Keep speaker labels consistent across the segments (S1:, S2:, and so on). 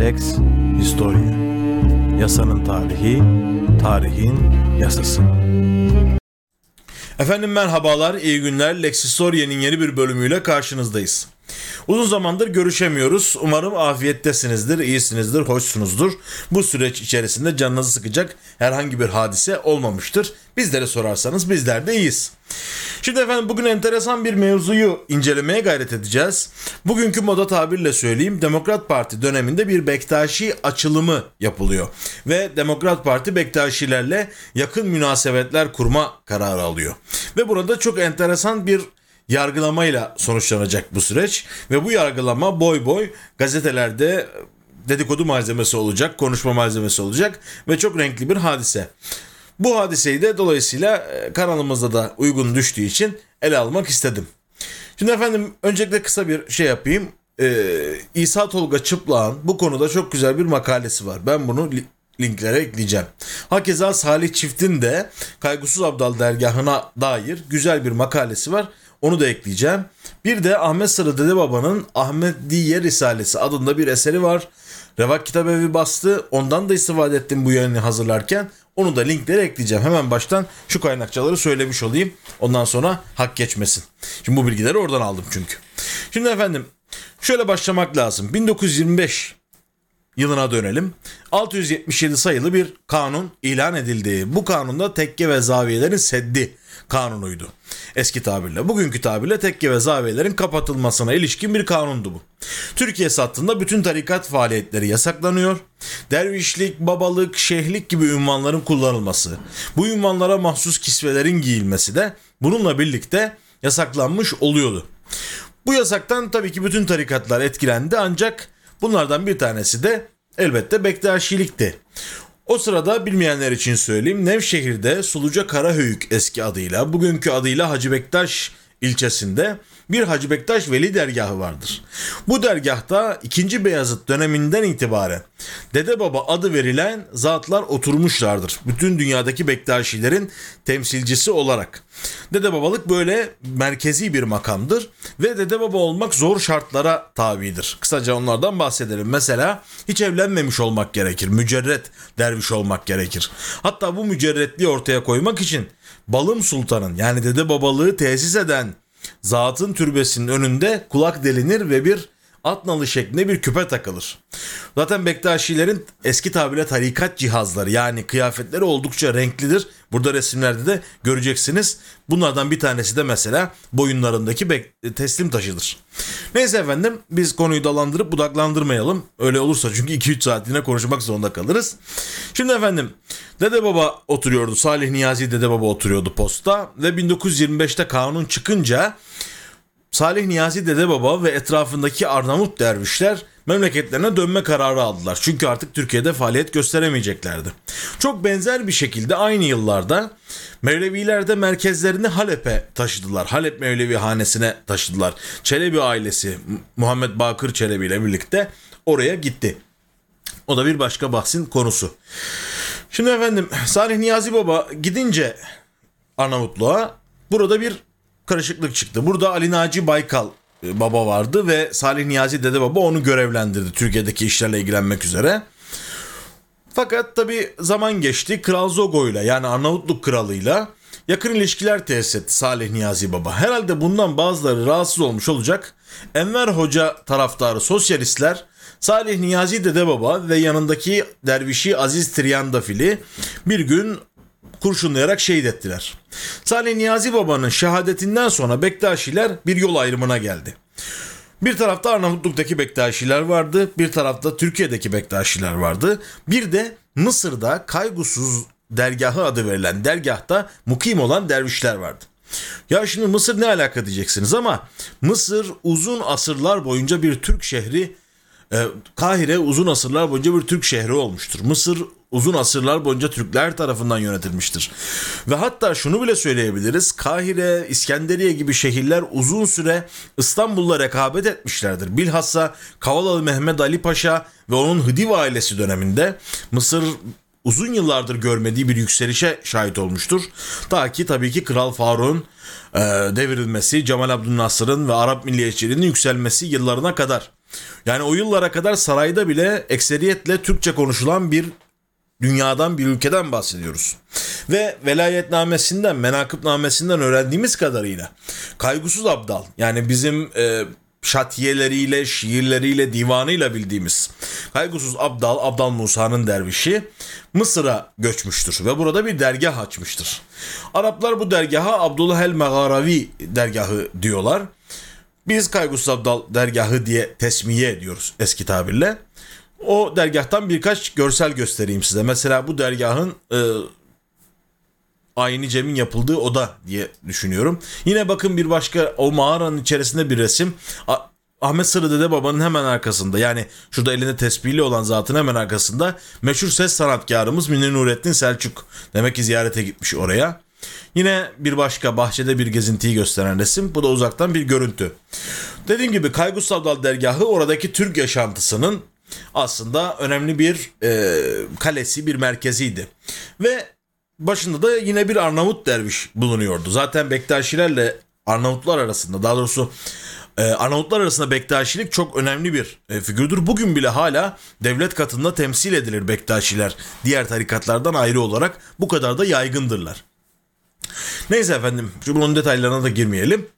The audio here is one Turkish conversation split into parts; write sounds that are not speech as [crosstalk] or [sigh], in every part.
S1: Lex Historia Yasanın tarihi, tarihin yasası.
S2: Efendim merhabalar, iyi günler. Lex Historia'nın yeni bir bölümüyle karşınızdayız. Uzun zamandır görüşemiyoruz. Umarım afiyettesinizdir, iyisinizdir, hoşsunuzdur. Bu süreç içerisinde canınızı sıkacak herhangi bir hadise olmamıştır. Bizlere sorarsanız bizler de iyiyiz. Şimdi efendim bugün enteresan bir mevzuyu incelemeye gayret edeceğiz. Bugünkü moda tabirle söyleyeyim Demokrat Parti döneminde bir Bektaşi açılımı yapılıyor. Ve Demokrat Parti Bektaşilerle yakın münasebetler kurma kararı alıyor. Ve burada çok enteresan bir yargılamayla sonuçlanacak bu süreç ve bu yargılama boy boy gazetelerde dedikodu malzemesi olacak, konuşma malzemesi olacak ve çok renkli bir hadise. Bu hadiseyi de dolayısıyla e, kanalımızda da uygun düştüğü için ele almak istedim. Şimdi efendim öncelikle kısa bir şey yapayım. Ee, İsa Tolga Çıplak'ın bu konuda çok güzel bir makalesi var. Ben bunu linklere ekleyeceğim. Hakeza Salih Çift'in de Kaygısız Abdal dergahına dair güzel bir makalesi var. Onu da ekleyeceğim. Bir de Ahmet Sarı Dede Baba'nın Ahmet Diye Risalesi adında bir eseri var. Revak Kitabevi bastı. Ondan da istifade ettim bu yayını hazırlarken. Onu da linklere ekleyeceğim. Hemen baştan şu kaynakçaları söylemiş olayım. Ondan sonra hak geçmesin. Şimdi bu bilgileri oradan aldım çünkü. Şimdi efendim şöyle başlamak lazım. 1925 yılına dönelim. 677 sayılı bir kanun ilan edildi. Bu kanunda tekke ve zaviyelerin seddi kanunuydu. Eski tabirle. Bugünkü tabirle tekke ve zaviyelerin kapatılmasına ilişkin bir kanundu bu. Türkiye sattığında bütün tarikat faaliyetleri yasaklanıyor. Dervişlik, babalık, şeyhlik gibi ünvanların kullanılması, bu ünvanlara mahsus kisvelerin giyilmesi de bununla birlikte yasaklanmış oluyordu. Bu yasaktan tabii ki bütün tarikatlar etkilendi ancak bunlardan bir tanesi de elbette Bektaşilikti. O sırada bilmeyenler için söyleyeyim Nevşehir'de Suluca Karahöyük eski adıyla bugünkü adıyla Hacı Bektaş ilçesinde bir Hacı Bektaş Veli dergahı vardır. Bu dergahta 2. Beyazıt döneminden itibaren Dede Baba adı verilen zatlar oturmuşlardır. Bütün dünyadaki Bektaşilerin temsilcisi olarak. Dede babalık böyle merkezi bir makamdır ve dede baba olmak zor şartlara tabidir. Kısaca onlardan bahsedelim. Mesela hiç evlenmemiş olmak gerekir. Mücerret derviş olmak gerekir. Hatta bu mücerretliği ortaya koymak için Balım Sultan'ın yani dede babalığı tesis eden zatın türbesinin önünde kulak delinir ve bir at nalı şeklinde bir küpe takılır. Zaten Bektaşilerin eski tabirle tarikat cihazları yani kıyafetleri oldukça renklidir. Burada resimlerde de göreceksiniz. Bunlardan bir tanesi de mesela boyunlarındaki teslim taşıdır. Neyse efendim biz konuyu dalandırıp budaklandırmayalım. Öyle olursa çünkü 2-3 saatliğine konuşmak zorunda kalırız. Şimdi efendim Dede Baba oturuyordu. Salih Niyazi Dede Baba oturuyordu posta ve 1925'te kanun çıkınca Salih Niyazi Dede Baba ve etrafındaki Arnavut dervişler memleketlerine dönme kararı aldılar. Çünkü artık Türkiye'de faaliyet gösteremeyeceklerdi. Çok benzer bir şekilde aynı yıllarda Mevleviler de merkezlerini Halep'e taşıdılar. Halep Mevlevi hanesine taşıdılar. Çelebi ailesi Muhammed Bakır Çelebi ile birlikte oraya gitti. O da bir başka bahsin konusu. Şimdi efendim Salih Niyazi Baba gidince Arnavutluğa burada bir karışıklık çıktı. Burada Ali Naci Baykal e, baba vardı ve Salih Niyazi Dede Baba onu görevlendirdi Türkiye'deki işlerle ilgilenmek üzere. Fakat tabi zaman geçti. Kral Zogo ile yani Arnavutluk kralıyla yakın ilişkiler tesis etti Salih Niyazi Baba. Herhalde bundan bazıları rahatsız olmuş olacak. Enver Hoca taraftarı sosyalistler Salih Niyazi Dede Baba ve yanındaki dervişi Aziz Triyandafil'i bir gün kurşunlayarak şehit ettiler. Salih Niyazi Baba'nın şehadetinden sonra Bektaşiler bir yol ayrımına geldi. Bir tarafta Arnavutluk'taki Bektaşiler vardı, bir tarafta Türkiye'deki Bektaşiler vardı. Bir de Mısır'da kaygusuz dergahı adı verilen dergahta mukim olan dervişler vardı. Ya şimdi Mısır ne alaka diyeceksiniz ama Mısır uzun asırlar boyunca bir Türk şehri e, Kahire uzun asırlar boyunca bir Türk şehri olmuştur. Mısır uzun asırlar boyunca Türkler tarafından yönetilmiştir. Ve hatta şunu bile söyleyebiliriz. Kahire, İskenderiye gibi şehirler uzun süre İstanbul'la rekabet etmişlerdir. Bilhassa Kavalalı Mehmet Ali Paşa ve onun Hıdiv ailesi döneminde Mısır uzun yıllardır görmediği bir yükselişe şahit olmuştur. Ta ki tabii ki Kral Faruk'un e, devrilmesi, Cemal Abdülnasır'ın ve Arap milliyetçiliğinin yükselmesi yıllarına kadar. Yani o yıllara kadar sarayda bile ekseriyetle Türkçe konuşulan bir dünyadan bir ülkeden bahsediyoruz. Ve velayetnamesinden, menakıbnamesinden öğrendiğimiz kadarıyla kaygısız abdal yani bizim e, şatiyeleriyle, şiirleriyle, divanıyla bildiğimiz kaygısız abdal, Abdal Musa'nın dervişi Mısır'a göçmüştür ve burada bir dergah açmıştır. Araplar bu dergaha Abdullah el Megaravi dergahı diyorlar. Biz Kaygusuz Abdal dergahı diye tesmiye ediyoruz eski tabirle. O dergahtan birkaç görsel göstereyim size. Mesela bu dergahın e, Ayni Cem'in yapıldığı oda diye düşünüyorum. Yine bakın bir başka o mağaranın içerisinde bir resim. A- Ahmet Sırrı Dede Baba'nın hemen arkasında yani şurada elinde tesbihli olan zatın hemen arkasında meşhur ses sanatkarımız Münir Nurettin Selçuk. Demek ki ziyarete gitmiş oraya. Yine bir başka bahçede bir gezintiyi gösteren resim. Bu da uzaktan bir görüntü. Dediğim gibi Kaygus Savdal dergahı oradaki Türk yaşantısının aslında önemli bir e, kalesi, bir merkeziydi. Ve başında da yine bir Arnavut derviş bulunuyordu. Zaten Bektaşilerle Arnavutlar arasında daha doğrusu e, Arnavutlar arasında Bektaşilik çok önemli bir e, figürdür. Bugün bile hala devlet katında temsil edilir Bektaşiler diğer tarikatlardan ayrı olarak bu kadar da yaygındırlar. Neyse efendim bunun detaylarına da girmeyelim.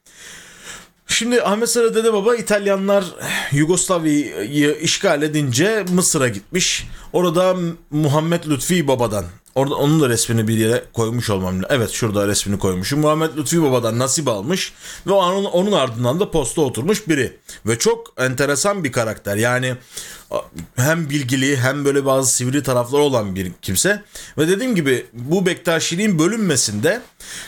S2: Şimdi Ahmet Sırrı Dede Baba İtalyanlar Yugoslavya'yı işgal edince Mısır'a gitmiş. Orada Muhammed Lütfi Baba'dan Orada onun da resmini bir yere koymuş olmam lazım. Evet şurada resmini koymuşum. Muhammed Lütfi Baba'dan nasip almış ve onun, onun ardından da posta oturmuş biri. Ve çok enteresan bir karakter. Yani hem bilgili hem böyle bazı sivri tarafları olan bir kimse. Ve dediğim gibi bu Bektaşiliğin bölünmesinde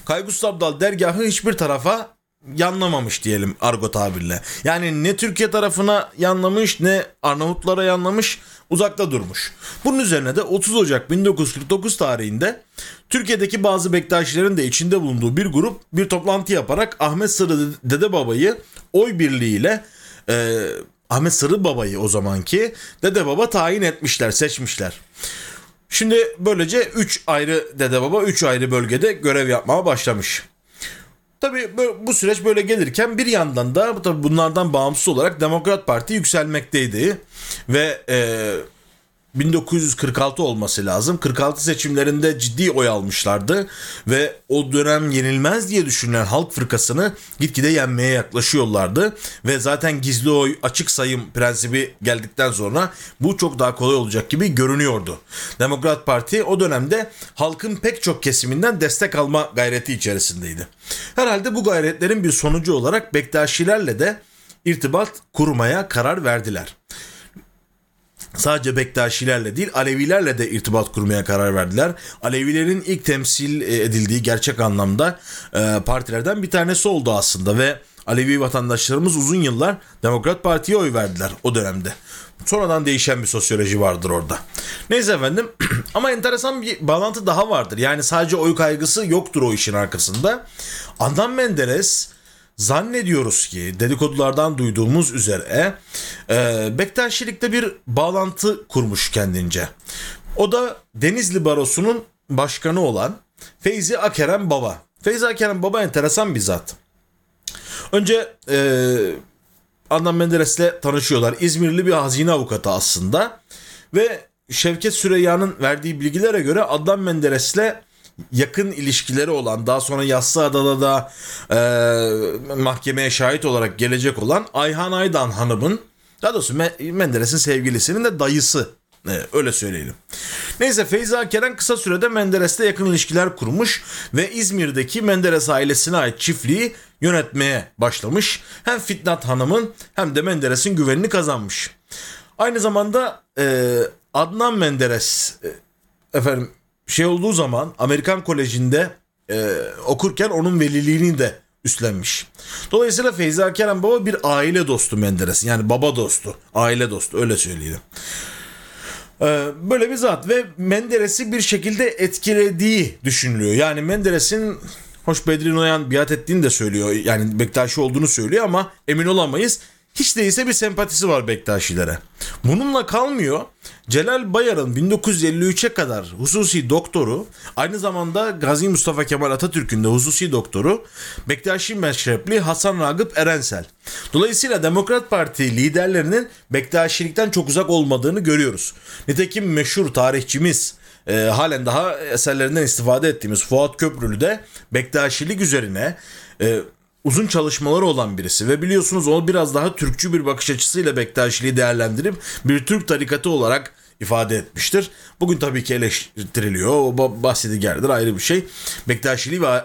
S2: Kaygus Abdal dergahı hiçbir tarafa yanlamamış diyelim argo tabirle. Yani ne Türkiye tarafına yanlamış ne Arnavutlara yanlamış uzakta durmuş. Bunun üzerine de 30 Ocak 1949 tarihinde Türkiye'deki bazı Bektaşilerin de içinde bulunduğu bir grup bir toplantı yaparak Ahmet Sırrı Dede Baba'yı oy birliğiyle e, Ahmet Sırrı Baba'yı o zamanki Dede Baba tayin etmişler, seçmişler. Şimdi böylece 3 ayrı Dede Baba 3 ayrı bölgede görev yapmaya başlamış. Tabii bu süreç böyle gelirken bir yandan da tabii bunlardan bağımsız olarak Demokrat Parti yükselmekteydi. Ve e, 1946 olması lazım. 46 seçimlerinde ciddi oy almışlardı ve o dönem yenilmez diye düşünülen halk fırkasını gitgide yenmeye yaklaşıyorlardı ve zaten gizli oy açık sayım prensibi geldikten sonra bu çok daha kolay olacak gibi görünüyordu. Demokrat Parti o dönemde halkın pek çok kesiminden destek alma gayreti içerisindeydi. Herhalde bu gayretlerin bir sonucu olarak Bektaşilerle de irtibat kurmaya karar verdiler sadece Bektaşilerle değil Alevilerle de irtibat kurmaya karar verdiler. Alevilerin ilk temsil e, edildiği gerçek anlamda e, partilerden bir tanesi oldu aslında ve Alevi vatandaşlarımız uzun yıllar Demokrat Parti'ye oy verdiler o dönemde. Sonradan değişen bir sosyoloji vardır orada. Neyse efendim [clears throat] ama enteresan bir bağlantı daha vardır. Yani sadece oy kaygısı yoktur o işin arkasında. Adnan Menderes zannediyoruz ki dedikodulardan duyduğumuz üzere e, Bektaşilik'te bir bağlantı kurmuş kendince. O da Denizli Barosu'nun başkanı olan Feyzi Akerem Baba. Feyzi Akerem Baba enteresan bir zat. Önce e, Adnan Menderes'le tanışıyorlar. İzmirli bir hazine avukatı aslında. Ve Şevket Süreyya'nın verdiği bilgilere göre Adnan Menderes'le yakın ilişkileri olan daha sonra Yassıada'da da e, mahkemeye şahit olarak gelecek olan Ayhan Aydan Hanım'ın daha doğrusu Menderes'in sevgilisinin de dayısı ee, öyle söyleyelim. Neyse Feyza Keren kısa sürede Menderes'le yakın ilişkiler kurmuş ve İzmir'deki Menderes ailesine ait çiftliği yönetmeye başlamış. Hem Fitnat Hanım'ın hem de Menderes'in güvenini kazanmış. Aynı zamanda e, Adnan Menderes e, efendim şey olduğu zaman Amerikan Koleji'nde e, okurken onun veliliğini de üstlenmiş. Dolayısıyla Feyza Kerem Baba bir aile dostu Menderes. Yani baba dostu, aile dostu öyle söyleyelim. Ee, böyle bir zat ve Menderes'i bir şekilde etkilediği düşünülüyor. Yani Menderes'in hoş Bedri Noyan biat ettiğini de söylüyor. Yani Bektaşi olduğunu söylüyor ama emin olamayız. Hiç değilse bir sempatisi var Bektaşilere. Bununla kalmıyor. Celal Bayar'ın 1953'e kadar hususi doktoru, aynı zamanda Gazi Mustafa Kemal Atatürk'ün de hususi doktoru Bektaşi meşrepli Hasan Ragıp Erensel. Dolayısıyla Demokrat Parti liderlerinin Bektaşilikten çok uzak olmadığını görüyoruz. Nitekim meşhur tarihçimiz e, halen daha eserlerinden istifade ettiğimiz Fuat Köprülü de Bektaşilik üzerine e, uzun çalışmaları olan birisi ve biliyorsunuz onu biraz daha Türkçü bir bakış açısıyla Bektaşiliği değerlendirip bir Türk tarikatı olarak ifade etmiştir. Bugün tabii ki eleştiriliyor. O bahsedi geldir ayrı bir şey. Bektaşiliği ve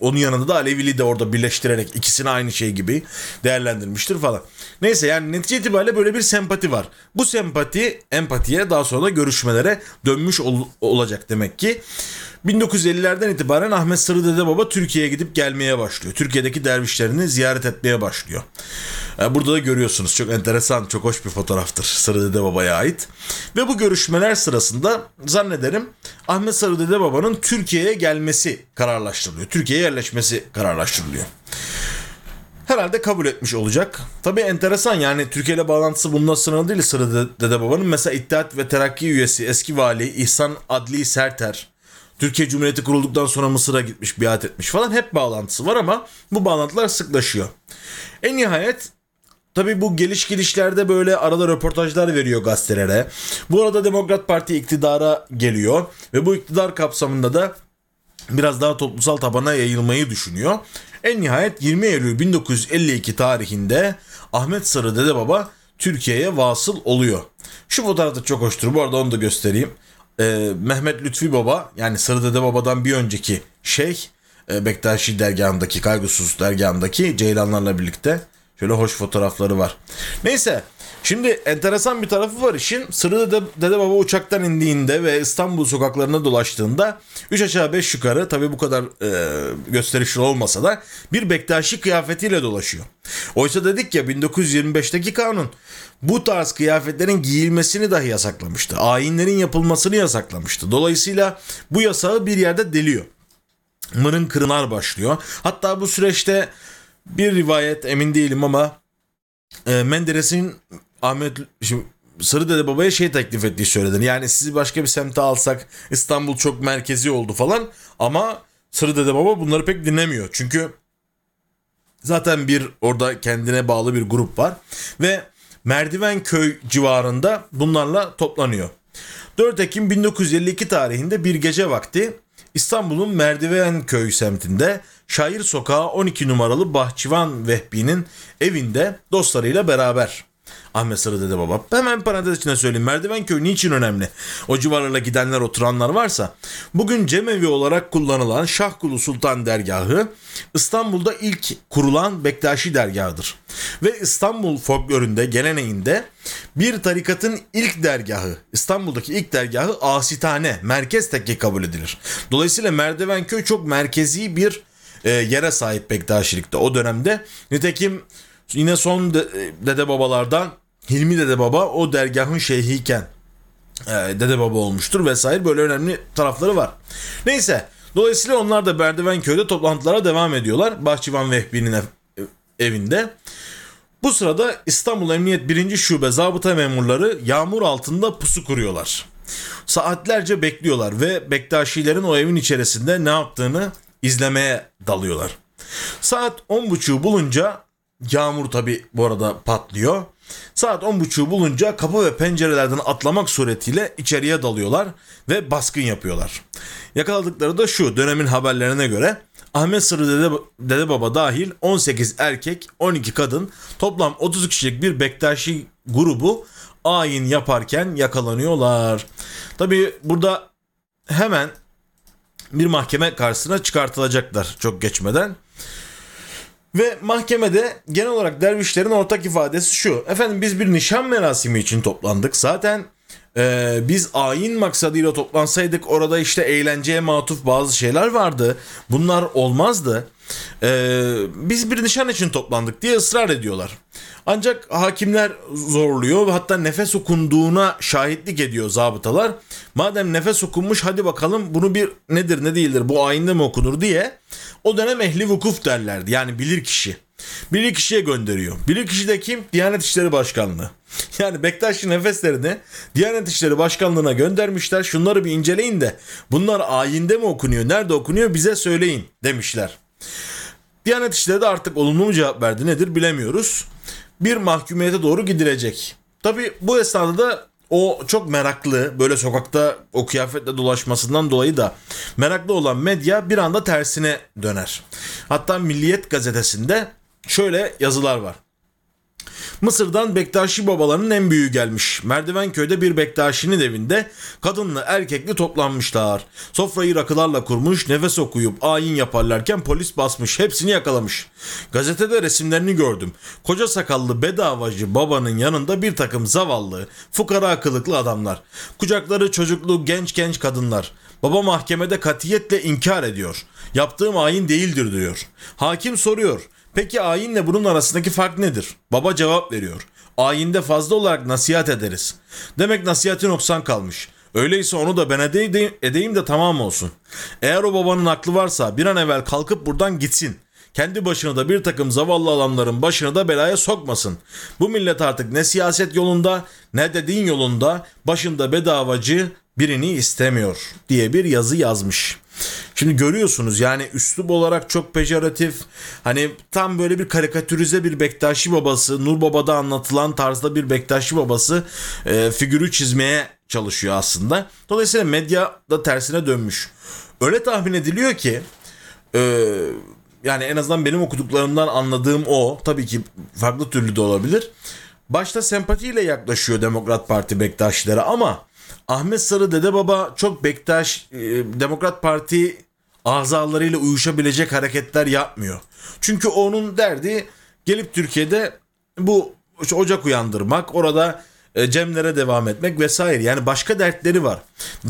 S2: onun yanında da Aleviliği de orada birleştirerek ikisini aynı şey gibi değerlendirmiştir falan. Neyse yani netice itibariyle böyle bir sempati var. Bu sempati empatiye daha sonra da görüşmelere dönmüş ol- olacak demek ki. 1950'lerden itibaren Ahmet Sırrı Dede Baba Türkiye'ye gidip gelmeye başlıyor. Türkiye'deki dervişlerini ziyaret etmeye başlıyor. E, burada da görüyorsunuz çok enteresan, çok hoş bir fotoğraftır Sırrı Dede Baba'ya ait. Ve bu görüşmeler sırasında zannederim Ahmet Sırrı Dede Baba'nın Türkiye'ye gelmesi kararlaştırılıyor. Türkiye'ye yerleşmesi kararlaştırılıyor herhalde kabul etmiş olacak. Tabii enteresan yani Türkiye ile bağlantısı bununla sınırlı değil Sırrı Dede Baba'nın. Mesela İttihat ve Terakki üyesi eski vali İhsan Adli Serter Türkiye Cumhuriyeti kurulduktan sonra Mısır'a gitmiş, biat etmiş falan hep bağlantısı var ama bu bağlantılar sıklaşıyor. En nihayet Tabii bu geliş gidişlerde böyle arada röportajlar veriyor gazetelere. Bu arada Demokrat Parti iktidara geliyor ve bu iktidar kapsamında da biraz daha toplumsal tabana yayılmayı düşünüyor. En nihayet 20 Eylül 1952 tarihinde Ahmet Sarı Dede Baba Türkiye'ye vasıl oluyor. Şu fotoğraf da çok hoştur. Bu arada onu da göstereyim e, Mehmet Lütfi Baba yani Sarı Dede Baba'dan bir önceki şeyh e, Bektaşi dergahındaki Kaygısız dergahındaki Ceylanlarla birlikte şöyle hoş fotoğrafları var. Neyse Şimdi enteresan bir tarafı var işin. Sırrı Dede, Dede Baba uçaktan indiğinde ve İstanbul sokaklarına dolaştığında 3 aşağı 5 yukarı tabi bu kadar e, gösterişli olmasa da bir Bektaşi kıyafetiyle dolaşıyor. Oysa dedik ya 1925'teki kanun bu tarz kıyafetlerin giyilmesini dahi yasaklamıştı. Ayinlerin yapılmasını yasaklamıştı. Dolayısıyla bu yasağı bir yerde deliyor. Mırın kırınar başlıyor. Hatta bu süreçte bir rivayet emin değilim ama e, Menderes'in Ahmet şimdi Sarı Dede Baba'ya şey teklif ettiği söyledi. Yani sizi başka bir semte alsak İstanbul çok merkezi oldu falan ama Sarı Dede Baba bunları pek dinlemiyor. Çünkü zaten bir orada kendine bağlı bir grup var ve Merdiven Köy civarında bunlarla toplanıyor. 4 Ekim 1952 tarihinde bir gece vakti İstanbul'un Merdiven Köy semtinde Şair Sokağı 12 numaralı Bahçıvan Vehbi'nin evinde dostlarıyla beraber Ahmet Sarı Dede Baba. Hemen parantez içinde söyleyeyim. Merdiven Köy niçin önemli? O civarlara gidenler oturanlar varsa. Bugün cemevi olarak kullanılan Şahkulu Sultan Dergahı İstanbul'da ilk kurulan Bektaşi dergahıdır. Ve İstanbul folkloründe, geleneğinde bir tarikatın ilk dergahı, İstanbul'daki ilk dergahı Asitane, merkez tekke kabul edilir. Dolayısıyla Merdiven Köy çok merkezi bir e, yere sahip Bektaşilikte o dönemde. Nitekim yine son de, dede babalardan Hilmi Dede Baba o dergahın şeyhiyken e, Dede Baba olmuştur vesaire böyle önemli tarafları var. Neyse dolayısıyla onlar da Berdiven köyde toplantılara devam ediyorlar. Bahçıvan Vehbi'nin ev, evinde. Bu sırada İstanbul Emniyet 1. Şube zabıta memurları yağmur altında pusu kuruyorlar. Saatlerce bekliyorlar ve Bektaşilerin o evin içerisinde ne yaptığını izlemeye dalıyorlar. Saat 10.30'u bulunca yağmur tabi bu arada patlıyor. Saat 10.30'u bulunca kapı ve pencerelerden atlamak suretiyle içeriye dalıyorlar ve baskın yapıyorlar. Yakaladıkları da şu dönemin haberlerine göre Ahmet Sırrı Dede, Dede Baba dahil 18 erkek 12 kadın toplam 30 kişilik bir Bektaşi grubu ayin yaparken yakalanıyorlar. Tabi burada hemen bir mahkeme karşısına çıkartılacaklar çok geçmeden. Ve mahkemede genel olarak dervişlerin ortak ifadesi şu. Efendim biz bir nişan merasimi için toplandık. Zaten e, biz ayin maksadıyla toplansaydık orada işte eğlenceye matuf bazı şeyler vardı. Bunlar olmazdı. E, biz bir nişan için toplandık diye ısrar ediyorlar. Ancak hakimler zorluyor ve hatta nefes okunduğuna şahitlik ediyor zabıtalar. Madem nefes okunmuş hadi bakalım bunu bir nedir ne değildir bu ayinde mi okunur diye o dönem ehli vukuf derlerdi yani bilir kişi. Bir kişiye gönderiyor. Bir kişi de kim? Diyanet İşleri Başkanlığı. [laughs] Yani Bektaşi nefeslerini Diyanet İşleri Başkanlığı'na göndermişler. Şunları bir inceleyin de bunlar ayinde mi okunuyor, nerede okunuyor bize söyleyin demişler. Diyanet İşleri de artık olumlu mu cevap verdi nedir bilemiyoruz. Bir mahkumiyete doğru gidilecek. Tabi bu esnada da o çok meraklı böyle sokakta o kıyafetle dolaşmasından dolayı da meraklı olan medya bir anda tersine döner. Hatta Milliyet gazetesinde şöyle yazılar var. Mısır'dan Bektaşi babalarının en büyüğü gelmiş. Merdivenköy'de bir Bektaşi'nin evinde kadınlı erkekli toplanmışlar. Sofrayı rakılarla kurmuş, nefes okuyup ayin yaparlarken polis basmış. Hepsini yakalamış. Gazetede resimlerini gördüm. Koca sakallı bedavacı babanın yanında bir takım zavallı, fukara kılıklı adamlar. Kucakları çocuklu genç genç kadınlar. Baba mahkemede katiyetle inkar ediyor. Yaptığım ayin değildir diyor. Hakim soruyor. Peki ayinle bunun arasındaki fark nedir? Baba cevap veriyor. Ayinde fazla olarak nasihat ederiz. Demek nasihatin noksan kalmış. Öyleyse onu da ben edeyim, edeyim de tamam olsun. Eğer o babanın aklı varsa bir an evvel kalkıp buradan gitsin. Kendi başını da bir takım zavallı adamların başını da belaya sokmasın. Bu millet artık ne siyaset yolunda ne de din yolunda başında bedavacı birini istemiyor diye bir yazı yazmış. Şimdi görüyorsunuz yani üslup olarak çok pejoratif. Hani tam böyle bir karikatürize bir Bektaşi babası, Nur Baba'da anlatılan tarzda bir Bektaşi babası e, figürü çizmeye çalışıyor aslında. Dolayısıyla medya da tersine dönmüş. Öyle tahmin ediliyor ki e, yani en azından benim okuduklarımdan anladığım o. Tabii ki farklı türlü de olabilir. Başta sempatiyle yaklaşıyor Demokrat Parti Bektaşilere ama Ahmet Sarı Dede Baba çok Bektaş e, Demokrat Parti azalarıyla uyuşabilecek hareketler yapmıyor. Çünkü onun derdi gelip Türkiye'de bu ocak uyandırmak, orada e, Cemlere devam etmek vesaire. Yani başka dertleri var.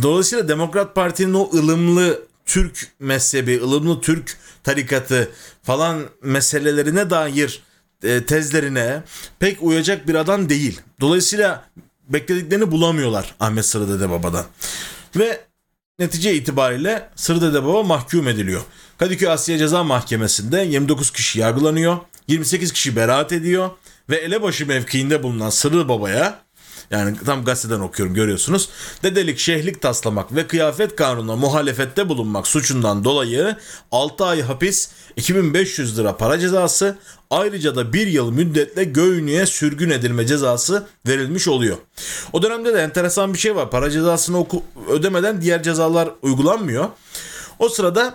S2: Dolayısıyla Demokrat Parti'nin o ılımlı Türk mezhebi, ılımlı Türk tarikatı falan meselelerine dair e, tezlerine pek uyacak bir adam değil. Dolayısıyla beklediklerini bulamıyorlar Ahmet Dede Baba'dan. Ve netice itibariyle Sırrı Dede Baba mahkum ediliyor. Kadıköy Asya Ceza Mahkemesi'nde 29 kişi yargılanıyor. 28 kişi beraat ediyor ve elebaşı mevkiinde bulunan Sırrı Baba'ya yani tam gazeteden okuyorum görüyorsunuz. Dedelik, şehlik taslamak ve kıyafet kanununa muhalefette bulunmak suçundan dolayı 6 ay hapis, 2500 lira para cezası, ayrıca da 1 yıl müddetle Göynü'ye sürgün edilme cezası verilmiş oluyor. O dönemde de enteresan bir şey var. Para cezasını oku- ödemeden diğer cezalar uygulanmıyor. O sırada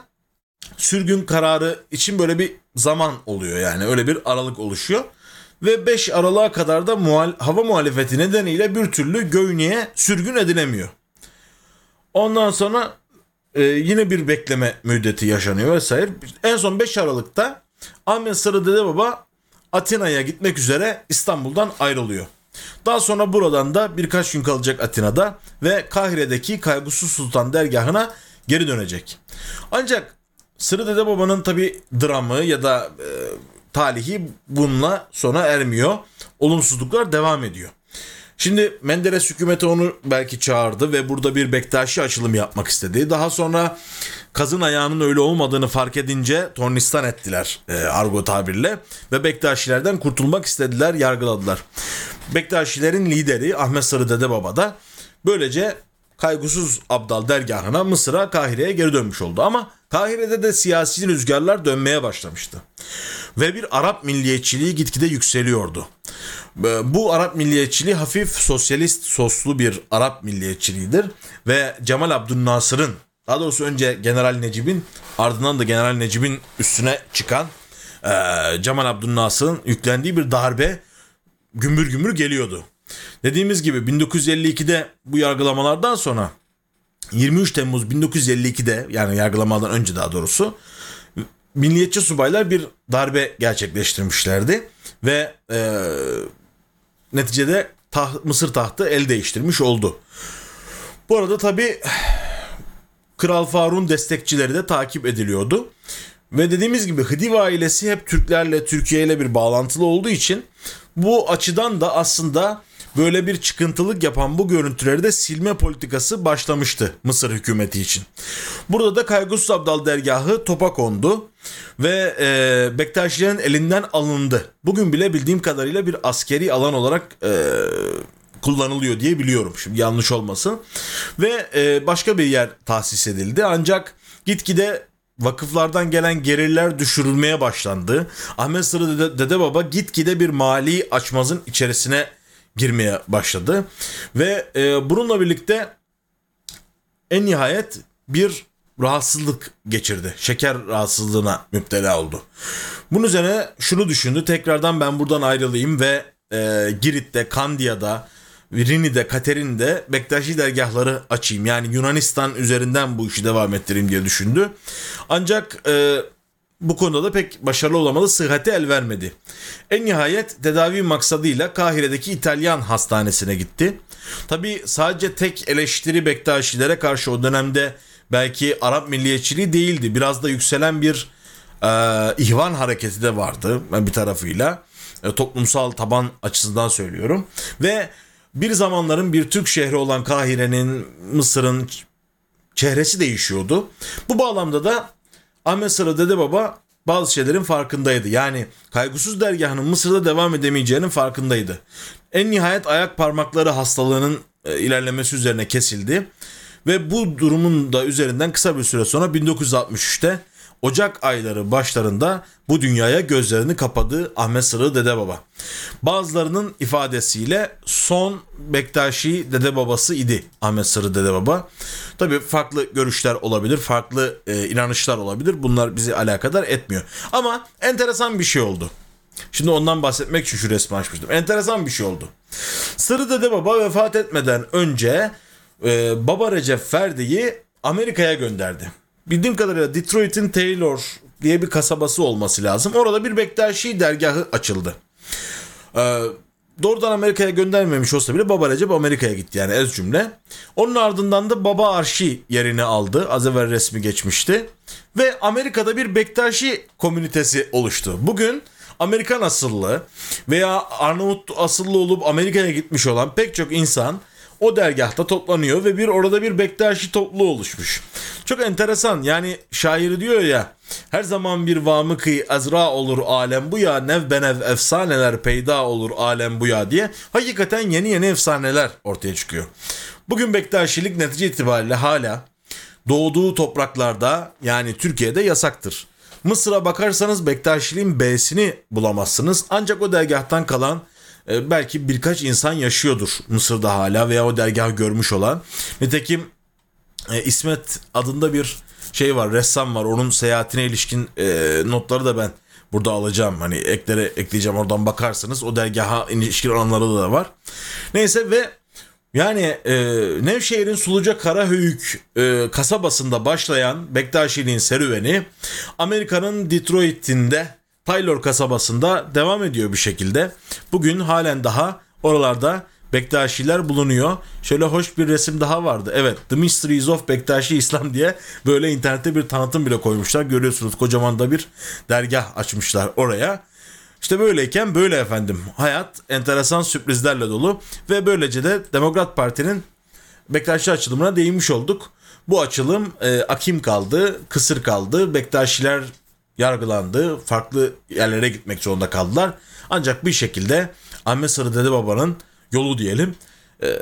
S2: sürgün kararı için böyle bir zaman oluyor yani öyle bir aralık oluşuyor. Ve 5 Aralık'a kadar da muhal- hava muhalefeti nedeniyle bir türlü Göynü'ye sürgün edilemiyor. Ondan sonra e, yine bir bekleme müddeti yaşanıyor vesaire. En son 5 Aralık'ta Ahmet Sarı Dede Baba Atina'ya gitmek üzere İstanbul'dan ayrılıyor. Daha sonra buradan da birkaç gün kalacak Atina'da ve Kahire'deki Kaygısız Sultan dergahına geri dönecek. Ancak Sırrı Dede Baba'nın tabi dramı ya da e, talihi bununla sona ermiyor. Olumsuzluklar devam ediyor. Şimdi Menderes hükümeti onu belki çağırdı ve burada bir Bektaşi açılım yapmak istedi. Daha sonra kazın ayağının öyle olmadığını fark edince tornistan ettiler e, argo tabirle ve Bektaşilerden kurtulmak istediler, yargıladılar. Bektaşilerin lideri Ahmet Sarı Dede Baba da böylece kaygısız Abdal dergahına Mısır'a Kahire'ye geri dönmüş oldu. Ama Kahire'de de siyasi rüzgarlar dönmeye başlamıştı. Ve bir Arap milliyetçiliği gitgide yükseliyordu. Bu Arap milliyetçiliği hafif sosyalist soslu bir Arap milliyetçiliğidir. Ve Cemal Abdülnasır'ın daha doğrusu önce General Necip'in ardından da General Necip'in üstüne çıkan e, Cemal Abdülnasır'ın yüklendiği bir darbe gümbür gümbür geliyordu. Dediğimiz gibi 1952'de bu yargılamalardan sonra 23 Temmuz 1952'de yani yargılamadan önce daha doğrusu milliyetçi subaylar bir darbe gerçekleştirmişlerdi ve e, neticede taht, Mısır tahtı el değiştirmiş oldu. Bu arada tabi Kral Faruk'un destekçileri de takip ediliyordu. Ve dediğimiz gibi Hıdiv ailesi hep Türklerle, Türkiye ile bir bağlantılı olduğu için bu açıdan da aslında böyle bir çıkıntılık yapan bu görüntüleri de silme politikası başlamıştı Mısır hükümeti için. Burada da Kaygusuz Abdal dergahı topa kondu ve e, Bektaşilerin elinden alındı. Bugün bile bildiğim kadarıyla bir askeri alan olarak e, kullanılıyor diye biliyorum. Şimdi yanlış olmasın. Ve e, başka bir yer tahsis edildi. Ancak gitgide vakıflardan gelen gelirler düşürülmeye başlandı. Ahmet Sırrı Dede, Dede Baba gitgide bir mali açmazın içerisine girmeye başladı. Ve e, bununla birlikte en nihayet bir rahatsızlık geçirdi. Şeker rahatsızlığına müptela oldu. Bunun üzerine şunu düşündü. Tekrardan ben buradan ayrılayım ve e, Girit'te, Kandiya'da, Rini'de, Katerin'de Bektaşi dergahları açayım. Yani Yunanistan üzerinden bu işi devam ettireyim diye düşündü. Ancak e, bu konuda da pek başarılı olamadı. Sıhhati el vermedi. En nihayet tedavi maksadıyla Kahire'deki İtalyan hastanesine gitti. Tabi sadece tek eleştiri Bektaşilere karşı o dönemde belki Arap milliyetçiliği değildi. Biraz da yükselen bir e, ihvan hareketi de vardı bir tarafıyla. E, toplumsal taban açısından söylüyorum. Ve bir zamanların bir Türk şehri olan Kahire'nin, Mısır'ın çehresi değişiyordu. Bu bağlamda da Ahmet Sıra Dede Baba bazı şeylerin farkındaydı. Yani kaygısız dergahının Mısır'da devam edemeyeceğinin farkındaydı. En nihayet ayak parmakları hastalığının e, ilerlemesi üzerine kesildi. Ve bu durumun da üzerinden kısa bir süre sonra 1963'te Ocak ayları başlarında bu dünyaya gözlerini kapadı Ahmet Sırrı Dede Baba. Bazılarının ifadesiyle son Bektaşi Dede Babası idi Ahmet Sırrı Dede Baba. Tabi farklı görüşler olabilir, farklı e, inanışlar olabilir. Bunlar bizi alakadar etmiyor. Ama enteresan bir şey oldu. Şimdi ondan bahsetmek için şu resmi açmıştım. Enteresan bir şey oldu. Sırrı Dede Baba vefat etmeden önce e, Baba Recep Ferdi'yi Amerika'ya gönderdi bildiğim kadarıyla Detroit'in Taylor diye bir kasabası olması lazım. Orada bir Bektaşi dergahı açıldı. Ee, doğrudan Amerika'ya göndermemiş olsa bile Baba Recep Amerika'ya gitti yani ez cümle. Onun ardından da Baba Arşi yerini aldı. Az evvel resmi geçmişti. Ve Amerika'da bir Bektaşi komünitesi oluştu. Bugün Amerikan asıllı veya Arnavut asıllı olup Amerika'ya gitmiş olan pek çok insan o dergahta toplanıyor ve bir orada bir Bektaşi topluluğu oluşmuş. Çok enteresan yani şairi diyor ya her zaman bir vamı kıy azra olur alem bu ya nev benev efsaneler peyda olur alem bu ya diye hakikaten yeni yeni efsaneler ortaya çıkıyor. Bugün Bektaşilik netice itibariyle hala doğduğu topraklarda yani Türkiye'de yasaktır. Mısır'a bakarsanız Bektaşiliğin B'sini bulamazsınız. Ancak o dergahtan kalan e, belki birkaç insan yaşıyordur Mısır'da hala veya o dergahı görmüş olan. Nitekim e, İsmet adında bir şey var, ressam var. Onun seyahatine ilişkin e, notları da ben burada alacağım. Hani eklere ekleyeceğim oradan bakarsınız. O dergaha ilişkin olanları da var. Neyse ve yani e, Nevşehir'in Suluca Karahöyük e, kasabasında başlayan Bektaşiliğin serüveni Amerika'nın Detroit'inde Taylor kasabasında devam ediyor bir şekilde. Bugün halen daha oralarda Bektaşiler bulunuyor. Şöyle hoş bir resim daha vardı. Evet The Mysteries of Bektaşi İslam diye böyle internette bir tanıtım bile koymuşlar. Görüyorsunuz kocaman da bir dergah açmışlar oraya. İşte böyleyken böyle efendim. Hayat enteresan sürprizlerle dolu ve böylece de Demokrat Parti'nin Bektaşi açılımına değinmiş olduk. Bu açılım e, akim kaldı, kısır kaldı. Bektaşiler yargılandı. Farklı yerlere gitmek zorunda kaldılar. Ancak bir şekilde Ahmet Sarı Dede Baba'nın yolu diyelim e,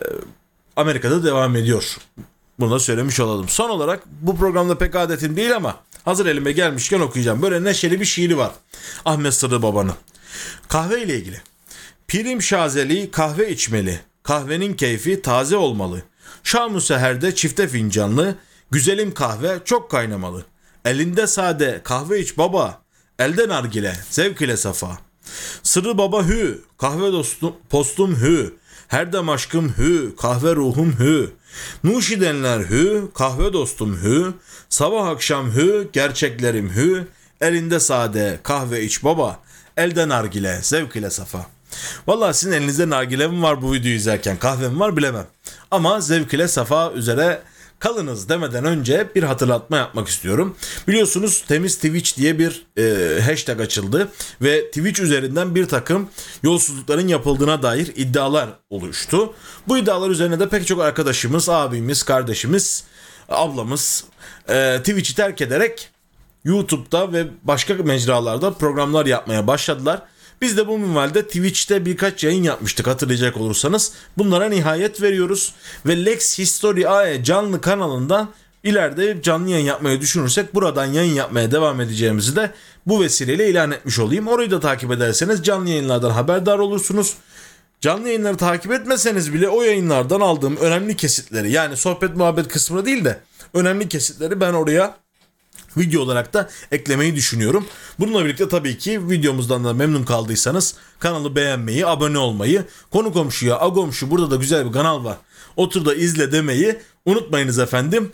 S2: Amerika'da devam ediyor. Bunu da söylemiş olalım. Son olarak bu programda pek adetim değil ama hazır elime gelmişken okuyacağım. Böyle neşeli bir şiiri var. Ahmet Sırrı Baba'nın. Kahve ile ilgili. Pirim şazeli kahve içmeli. Kahvenin keyfi taze olmalı. Şam-ı seherde çifte fincanlı. Güzelim kahve çok kaynamalı. Elinde sade kahve iç baba. Elden argile zevk ile safa. Sırrı baba hü, kahve dostum, postum hü. Her dem aşkım hü, kahve ruhum hü. Nuşidenler hü, kahve dostum hü. Sabah akşam hü, gerçeklerim hü. Elinde sade kahve iç baba. Elden nargile, zevk ile safa. Vallahi sizin elinizde nargile mi var bu videoyu izlerken kahve mi var bilemem. Ama zevk ile safa üzere kalınız demeden önce bir hatırlatma yapmak istiyorum. Biliyorsunuz Temiz Twitch diye bir e, hashtag açıldı ve Twitch üzerinden bir takım yolsuzlukların yapıldığına dair iddialar oluştu. Bu iddialar üzerine de pek çok arkadaşımız, abimiz, kardeşimiz, ablamız e, Twitch'i terk ederek YouTube'da ve başka mecralarda programlar yapmaya başladılar. Biz de bu minvalde Twitch'te birkaç yayın yapmıştık hatırlayacak olursanız. Bunlara nihayet veriyoruz. Ve Lex History AE canlı kanalından ileride canlı yayın yapmayı düşünürsek buradan yayın yapmaya devam edeceğimizi de bu vesileyle ilan etmiş olayım. Orayı da takip ederseniz canlı yayınlardan haberdar olursunuz. Canlı yayınları takip etmeseniz bile o yayınlardan aldığım önemli kesitleri yani sohbet muhabbet kısmını değil de önemli kesitleri ben oraya video olarak da eklemeyi düşünüyorum. Bununla birlikte tabii ki videomuzdan da memnun kaldıysanız kanalı beğenmeyi, abone olmayı, konu komşuya, agomşu burada da güzel bir kanal var. Otur da izle demeyi unutmayınız efendim.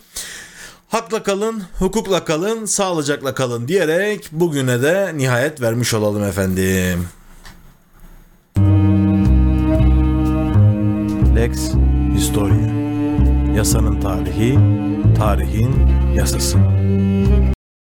S2: Hakla kalın, hukukla kalın, sağlıcakla kalın diyerek bugüne de nihayet vermiş olalım efendim.
S1: Lex Historia. Yasanın tarihi, tarihin yasası.